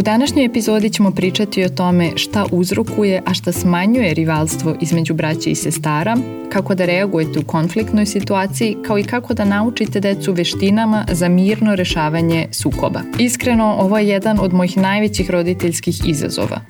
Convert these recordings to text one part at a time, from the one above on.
U današnjoj epizodi ćemo pričati o tome šta uzrokuje, a šta smanjuje rivalstvo između braća i sestara, kako da reagujete u konfliktnoj situaciji, kao i kako da naučite decu veštinama za mirno rešavanje sukoba. Iskreno, ovo je jedan od mojih najvećih roditeljskih izazova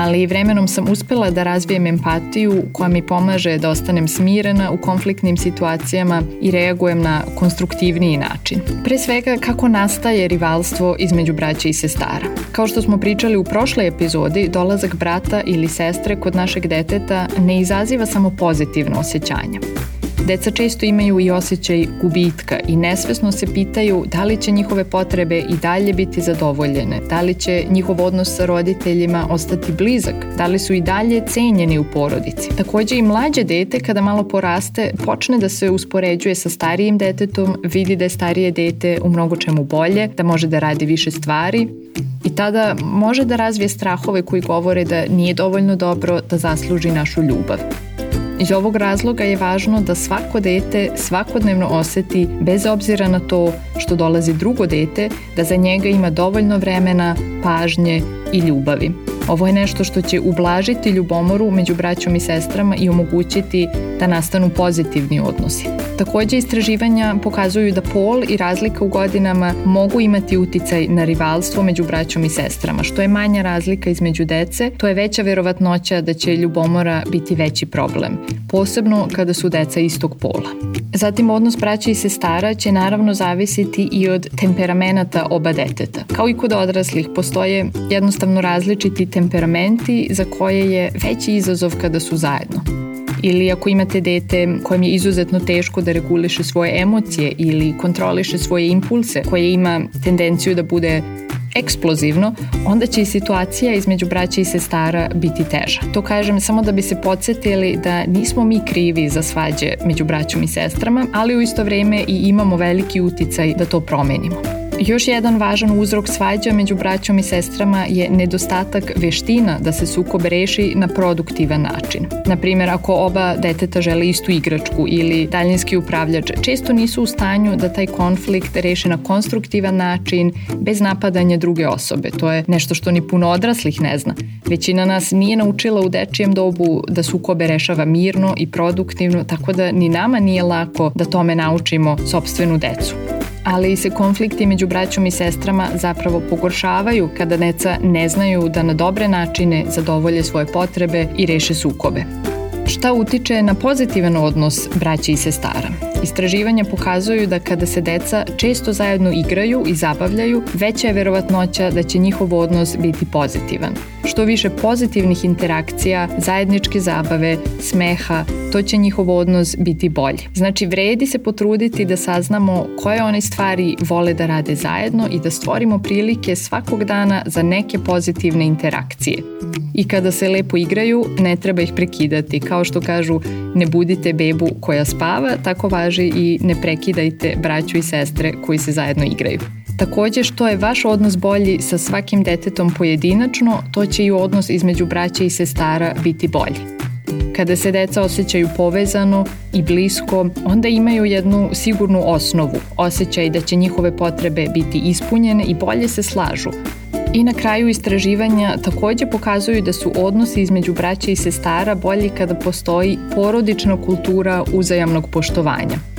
ali vremenom sam uspela da razvijem empatiju koja mi pomaže da ostanem smirena u konfliktnim situacijama i reagujem na konstruktivniji način. Pre svega kako nastaje rivalstvo između braća i sestara. Kao što smo pričali u prošloj epizodi, dolazak brata ili sestre kod našeg deteta ne izaziva samo pozitivno osjećanje. Deca često imaju i osjećaj gubitka i nesvesno se pitaju da li će njihove potrebe i dalje biti zadovoljene, da li će njihov odnos sa roditeljima ostati blizak, da li su i dalje cenjeni u porodici. Takođe i mlađe dete kada malo poraste počne da se uspoređuje sa starijim detetom, vidi da je starije dete u mnogo čemu bolje, da može da radi više stvari i tada može da razvije strahove koji govore da nije dovoljno dobro da zasluži našu ljubav. Iz ovog razloga je važno da svako dete svakodnevno oseti, bez obzira na to što dolazi drugo dete, da za njega ima dovoljno vremena, pažnje i ljubavi. Ovo je nešto što će ublažiti ljubomoru među braćom i sestrama i omogućiti da nastanu pozitivni odnosi. Takođe, istraživanja pokazuju da pol i razlika u godinama mogu imati uticaj na rivalstvo među braćom i sestrama. Što je manja razlika između dece, to je veća verovatnoća da će ljubomora biti veći problem, posebno kada su deca istog pola. Zatim, odnos braća i sestara će naravno zavisiti i od temperamenata oba deteta. Kao i kod odraslih, postoje jednostavno različiti temperamenti za koje je veći izazov kada su zajedno. Ili ako imate dete kojem je izuzetno teško da reguliše svoje emocije ili kontroliše svoje impulse, koje ima tendenciju da bude eksplozivno, onda će i situacija između braća i sestara biti teža. To kažem samo da bi se podsjetili da nismo mi krivi za svađe među braćom i sestrama, ali u isto vreme i imamo veliki uticaj da to promenimo. Još jedan važan uzrok svađa među braćom i sestrama je nedostatak veština da se sukob reši na produktivan način. Naprimer, ako oba deteta žele istu igračku ili daljinski upravljač, često nisu u stanju da taj konflikt reše na konstruktivan način, bez napadanja druge osobe. To je nešto što ni puno odraslih ne zna. Većina nas nije naučila u dečijem dobu da sukobe rešava mirno i produktivno, tako da ni nama nije lako da tome naučimo sobstvenu decu ali se konflikti među braćom i sestrama zapravo pogoršavaju kada deca ne znaju da na dobre načine zadovolje svoje potrebe i reše sukobe. Šta utiče na pozitivan odnos braća i sestara? Istraživanja pokazuju da kada se deca često zajedno igraju i zabavljaju, veća je verovatnoća da će njihov odnos biti pozitivan. Što više pozitivnih interakcija, zajedničke zabave, smeha, to će njihov odnos biti bolji. Znači, vredi se potruditi da saznamo koje one stvari vole da rade zajedno i da stvorimo prilike svakog dana za neke pozitivne interakcije. I kada se lepo igraju, ne treba ih prekidati. Kao što kažu, ne budite bebu koja spava, tako važi i ne prekidajte braću i sestre koji se zajedno igraju. Takođe, što je vaš odnos bolji sa svakim detetom pojedinačno, to će i odnos između braća i sestara biti bolji. Kada se deca osjećaju povezano i blisko, onda imaju jednu sigurnu osnovu, osjećaj da će njihove potrebe biti ispunjene i bolje se slažu, I na kraju istraživanja takođe pokazuju da su odnosi između braća i sestara bolji kada postoji porodična kultura uzajamnog poštovanja.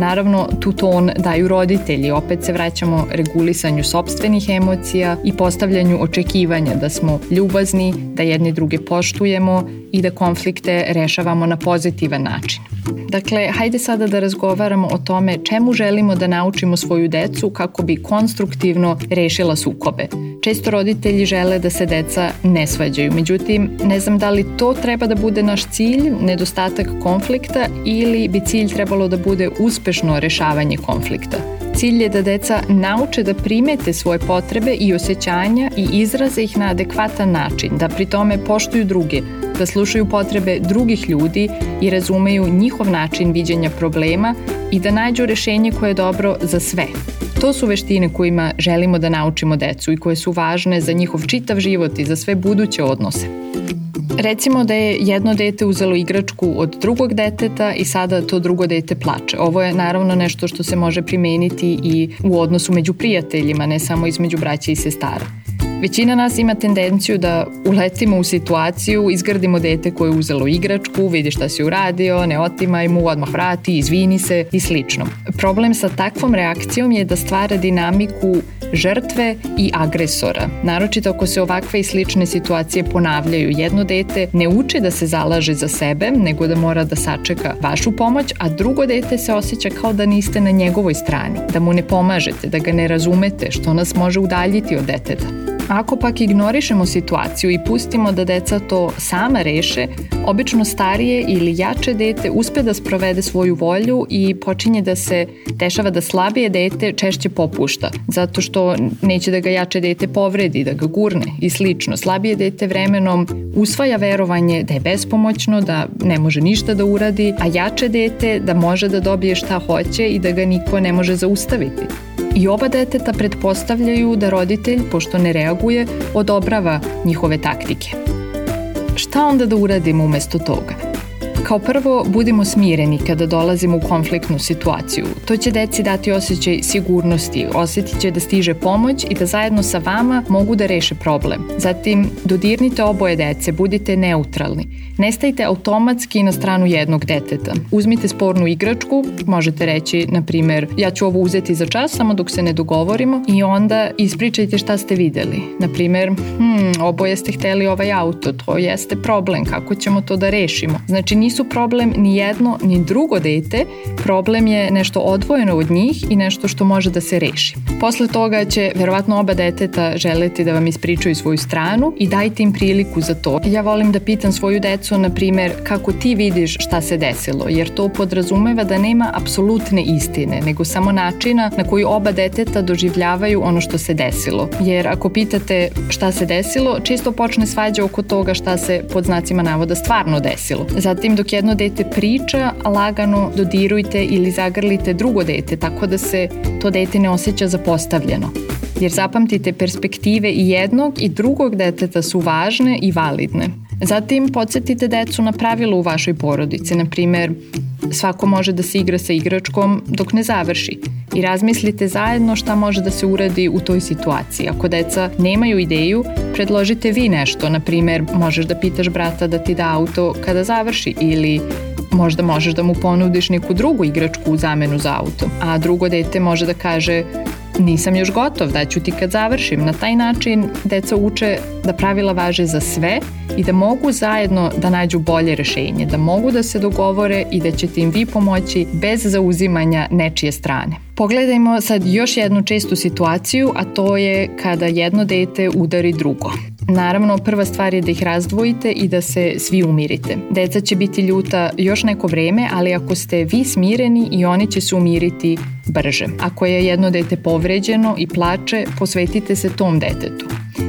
Naravno, tu ton daju roditelji, opet se vraćamo regulisanju sobstvenih emocija i postavljanju očekivanja da smo ljubazni, da jedni druge poštujemo i da konflikte rešavamo na pozitivan način. Dakle, hajde sada da razgovaramo o tome čemu želimo da naučimo svoju decu kako bi konstruktivno rešila sukobe. Često roditelji žele da se deca ne svađaju, međutim, ne znam da li to treba da bude naš cilj, nedostatak konflikta ili bi cilj trebalo da bude uspešno rešavanje konflikta. cilj je da deca nauče da primete svoje potrebe i osjećanja i izraze ih na adekvatan način, da pri tome poštuju druge, da slušaju potrebe drugih ljudi i razumeju njihov način viđenja problema i da nađu rešenje koje je dobro za sve. To su veštine kojima želimo da naučimo decu i koje su važne za njihov čitav život i za sve buduće odnose. Recimo da je jedno dete uzelo igračku od drugog deteta i sada to drugo dete plače. Ovo je naravno nešto što se može primeniti i u odnosu među prijateljima, ne samo između braća i sestara. Većina nas ima tendenciju da uletimo u situaciju, izgrdimo dete koje je uzelo igračku, vidi šta si uradio, ne otimaj mu, odmah vrati, izvini se i slično. Problem sa takvom reakcijom je da stvara dinamiku žrtve i agresora. Naročito ako se ovakve i slične situacije ponavljaju. Jedno dete ne uči da se zalaže za sebe, nego da mora da sačeka vašu pomoć, a drugo dete se osjeća kao da niste na njegovoj strani, da mu ne pomažete, da ga ne razumete, što nas može udaljiti od deteta. Ako pak ignorišemo situaciju i pustimo da deca to sama reše, obično starije ili jače dete uspe da sprovede svoju volju i počinje da se dešava da slabije dete češće popušta, zato što neće da ga jače dete povredi, da ga gurne i slično. Slabije dete vremenom usvaja verovanje da je bespomoćno, da ne može ništa da uradi, a jače dete da može da dobije šta hoće i da ga niko ne može zaustaviti. I oba deteta pretpostavljaju da roditelj, pošto ne reaguje, odobrava njihove taktike. Šta onda da uradimo umesto toga? Kao prvo, budimo smireni kada dolazimo u konfliktnu situaciju. To će deci dati osjećaj sigurnosti, osjetit će da stiže pomoć i da zajedno sa vama mogu da reše problem. Zatim, dodirnite oboje dece, budite neutralni. Nestajte automatski na stranu jednog deteta. Uzmite spornu igračku, možete reći, na primer, ja ću ovo uzeti za čas, samo dok se ne dogovorimo i onda ispričajte šta ste videli. Na primer, hmm, oboje ste hteli ovaj auto, to jeste problem, kako ćemo to da rešimo. Znači, nisu problem ni jedno ni drugo dete, problem je nešto odvojeno od njih i nešto što može da se reši. Posle toga će verovatno oba deteta želeti da vam ispričaju svoju stranu i dajte im priliku za to. Ja volim da pitam svoju decu, na primer, kako ti vidiš šta se desilo, jer to podrazumeva da nema apsolutne istine, nego samo načina na koji oba deteta doživljavaju ono što se desilo. Jer ako pitate šta se desilo, čisto počne svađa oko toga šta se pod znacima navoda stvarno desilo. Zatim dok jedno dete priča, lagano dodirujte ili zagrlite drugo dete tako da se to dete ne osjeća zapostavljeno. Jer zapamtite, perspektive i jednog i drugog deteta su važne i validne. Zatim podsjetite decu na pravila u vašoj porodici, na primer svako može da se igra sa igračkom dok ne završi. I razmislite zajedno šta može da se uradi u toj situaciji. Ako deca nemaju ideju, predložite vi nešto, na primer možeš da pitaš brata da ti da auto kada završi ili možda možeš da mu ponudiš neku drugu igračku u zamenu za auto, a drugo dete može da kaže nisam još gotov, daću ti kad završim. Na taj način deca uče da pravila važe za sve i da mogu zajedno da nađu bolje rešenje, da mogu da se dogovore i da ćete im vi pomoći bez zauzimanja nečije strane. Pogledajmo sad još jednu čestu situaciju, a to je kada jedno dete udari drugo. Naravno, prva stvar je da ih razdvojite i da se svi umirite. Deca će biti ljuta još neko vreme, ali ako ste vi smireni i oni će se umiriti brže. Ako je jedno dete povređeno i plače, posvetite se tom detetu.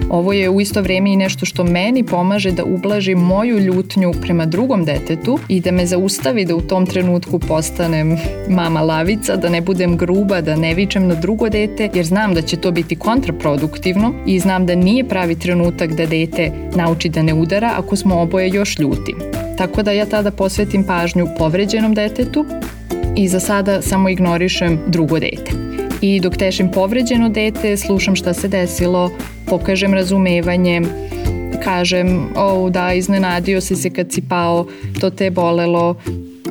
Ovo je u isto vreme i nešto što meni pomaže da ublažim moju ljutnju prema drugom detetu i da me zaustavi da u tom trenutku postanem mama lavica, da ne budem gruba, da ne vičem na drugo dete, jer znam da će to biti kontraproduktivno i znam da nije pravi trenutak da dete nauči da ne udara ako smo oboje još ljuti. Tako da ja tada posvetim pažnju povređenom detetu i za sada samo ignorišem drugo dete. I dok tešim povređeno dete, slušam šta se desilo, pokažem razumevanje, kažem, o da, iznenadio si se kad si pao, to te je bolelo,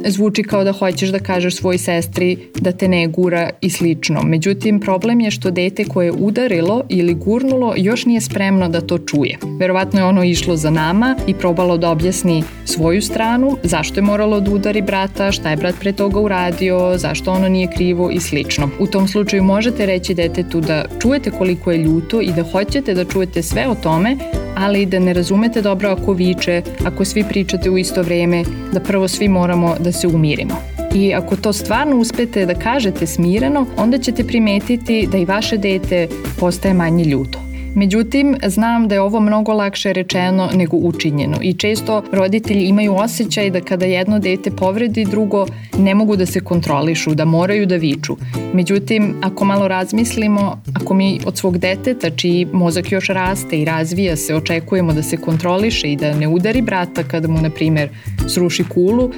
zvuči kao da hoćeš da kažeš svoj sestri da te ne gura i slično. Međutim, problem je što dete koje je udarilo ili gurnulo još nije spremno da to čuje. Verovatno je ono išlo za nama i probalo da objasni svoju stranu, zašto je moralo da udari brata, šta je brat pre toga uradio, zašto ono nije krivo i slično. U tom slučaju možete reći detetu da čujete koliko je ljuto i da hoćete da čujete sve o tome, ali da ne razumete dobro ako viče, ako svi pričate u isto vreme, da prvo svi moramo da se umirimo. I ako to stvarno uspete da kažete smireno, onda ćete primetiti da i vaše dete postaje manje ljuto. Međutim, znam da je ovo mnogo lakše rečeno nego učinjeno i često roditelji imaju osjećaj da kada jedno dete povredi drugo, ne mogu da se kontrolišu, da moraju da viču. Međutim, ako malo razmislimo, ako mi od svog deteta, čiji mozak još raste i razvija se, očekujemo da se kontroliše i da ne udari brata kada mu, na primer, sruši kulu,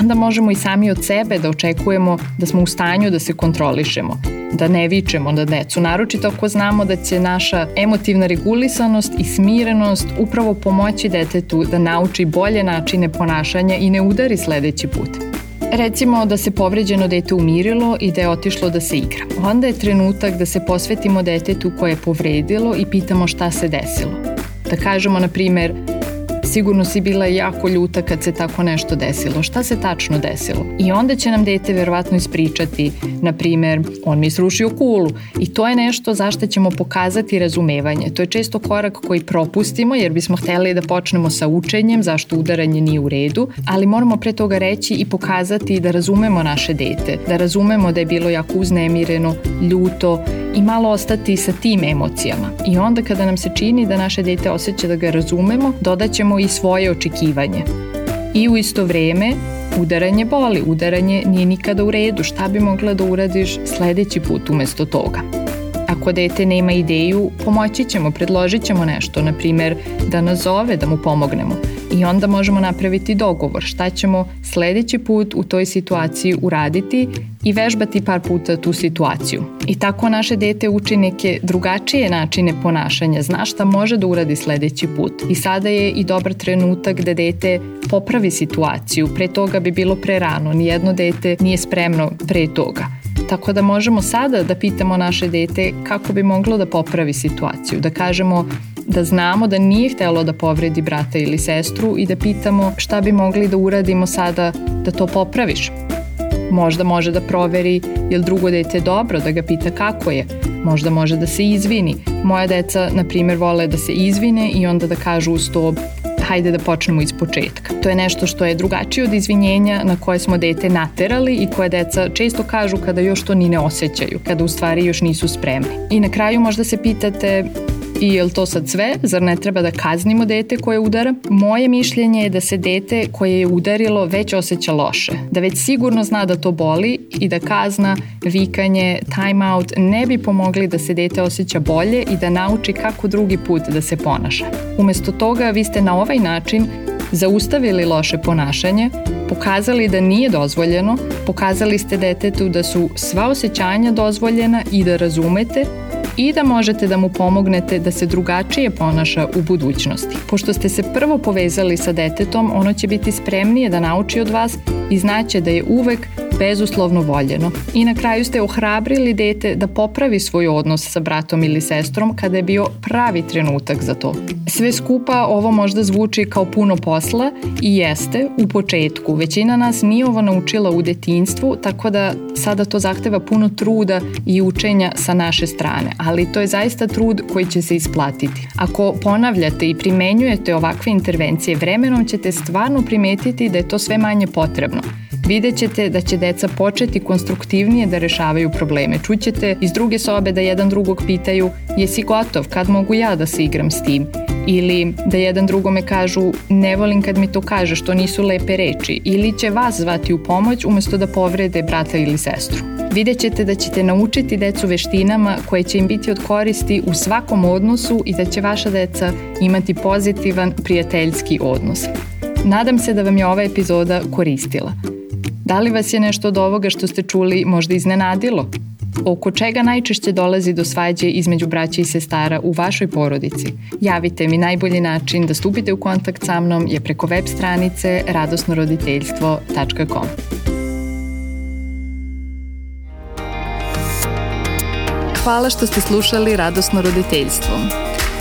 onda možemo i sami od sebe da očekujemo da smo u stanju da se kontrolišemo, da ne vičemo na decu, naročito ako znamo da će naša emotivna regulisanost i smirenost upravo pomoći detetu da nauči bolje načine ponašanja i ne udari sledeći put. Recimo da se povređeno dete umirilo i da je otišlo da se igra. Onda je trenutak da se posvetimo detetu koje je povredilo i pitamo šta se desilo. Da kažemo, na primer, Sigurno si bila jako ljuta kad se tako nešto desilo. Šta se tačno desilo? I onda će nam dete verovatno ispričati, na primer, on mi srušio kulu. I to je nešto zašto ćemo pokazati razumevanje. To je često korak koji propustimo jer bismo hteli da počnemo sa učenjem zašto udaranje nije u redu, ali moramo pre toga reći i pokazati da razumemo naše dete, da razumemo da je bilo jako uznemireno, ljuto i malo ostati sa tim emocijama. I onda kada nam se čini da naše dete osjeća da ga razumemo, dodaćemo i svoje očekivanje. I u isto vreme udaranje boli, udaranje nije nikada u redu, šta bi mogla da uradiš sledeći put umesto toga. Ako dete nema ideju, pomoći ćemo, predložit ćemo nešto, na primer da nas zove da mu pomognemo i onda možemo napraviti dogovor šta ćemo sledeći put u toj situaciji uraditi i vežbati par puta tu situaciju. I tako naše dete uči neke drugačije načine ponašanja, zna šta može da uradi sledeći put. I sada je i dobar trenutak da dete popravi situaciju, pre toga bi bilo pre rano, nijedno dete nije spremno pre toga. Tako da možemo sada da pitamo naše dete kako bi moglo da popravi situaciju, da kažemo da znamo da nije htelo da povredi brata ili sestru i da pitamo šta bi mogli da uradimo sada da to popraviš. Možda može da proveri je li drugo dete dobro, da ga pita kako je. Možda može da se izvini. Moja deca, na primjer, vole da se izvine i onda da kažu uz to hajde da počnemo iz početka. To je nešto što je drugačije od izvinjenja na koje smo dete naterali i koje deca često kažu kada još to ni ne osjećaju, kada u stvari još nisu spremni. I na kraju možda se pitate I je to sad sve? Zar ne treba da kaznimo dete koje udara? Moje mišljenje je da se dete koje je udarilo već osjeća loše. Da već sigurno zna da to boli i da kazna, vikanje, time out ne bi pomogli da se dete osjeća bolje i da nauči kako drugi put da se ponaša. Umesto toga vi ste na ovaj način zaustavili loše ponašanje, pokazali da nije dozvoljeno, pokazali ste detetu da su sva osjećanja dozvoljena i da razumete i da možete da mu pomognete da se drugačije ponaša u budućnosti. Pošto ste se prvo povezali sa detetom, ono će biti spremnije da nauči od vas i znaće da je uvek bezuslovno voljeno. I na kraju ste ohrabrili dete da popravi svoj odnos sa bratom ili sestrom kada je bio pravi trenutak za to. Sve skupa ovo možda zvuči kao puno posla i jeste u početku. Većina nas nije ovo naučila u detinstvu, tako da sada to zahteva puno truda i učenja sa naše strane, ali to je zaista trud koji će se isplatiti. Ako ponavljate i primenjujete ovakve intervencije, vremenom ćete stvarno primetiti da je to sve manje potrebno. Vidjet ćete da će deca početi konstruktivnije da rešavaju probleme. Čućete iz druge sobe da jedan drugog pitaju jesi gotov, kad mogu ja da se igram s tim? Ili da jedan drugome kažu ne volim kad mi to kaže što nisu lepe reči ili će vas zvati u pomoć umesto da povrede brata ili sestru. Vidjet ćete da ćete naučiti decu veštinama koje će im biti od koristi u svakom odnosu i da će vaša deca imati pozitivan prijateljski odnos. Nadam se da vam je ova epizoda koristila. Da li vas je nešto od ovoga što ste čuli možda iznenadilo? Oko čega najčešće dolazi do svađe između braća i sestara u vašoj porodici? Javite mi najbolji način da stupite u kontakt sa mnom je preko web stranice radosnoroditeljstvo.com. Hvala što ste slušali Radosno roditeljstvo.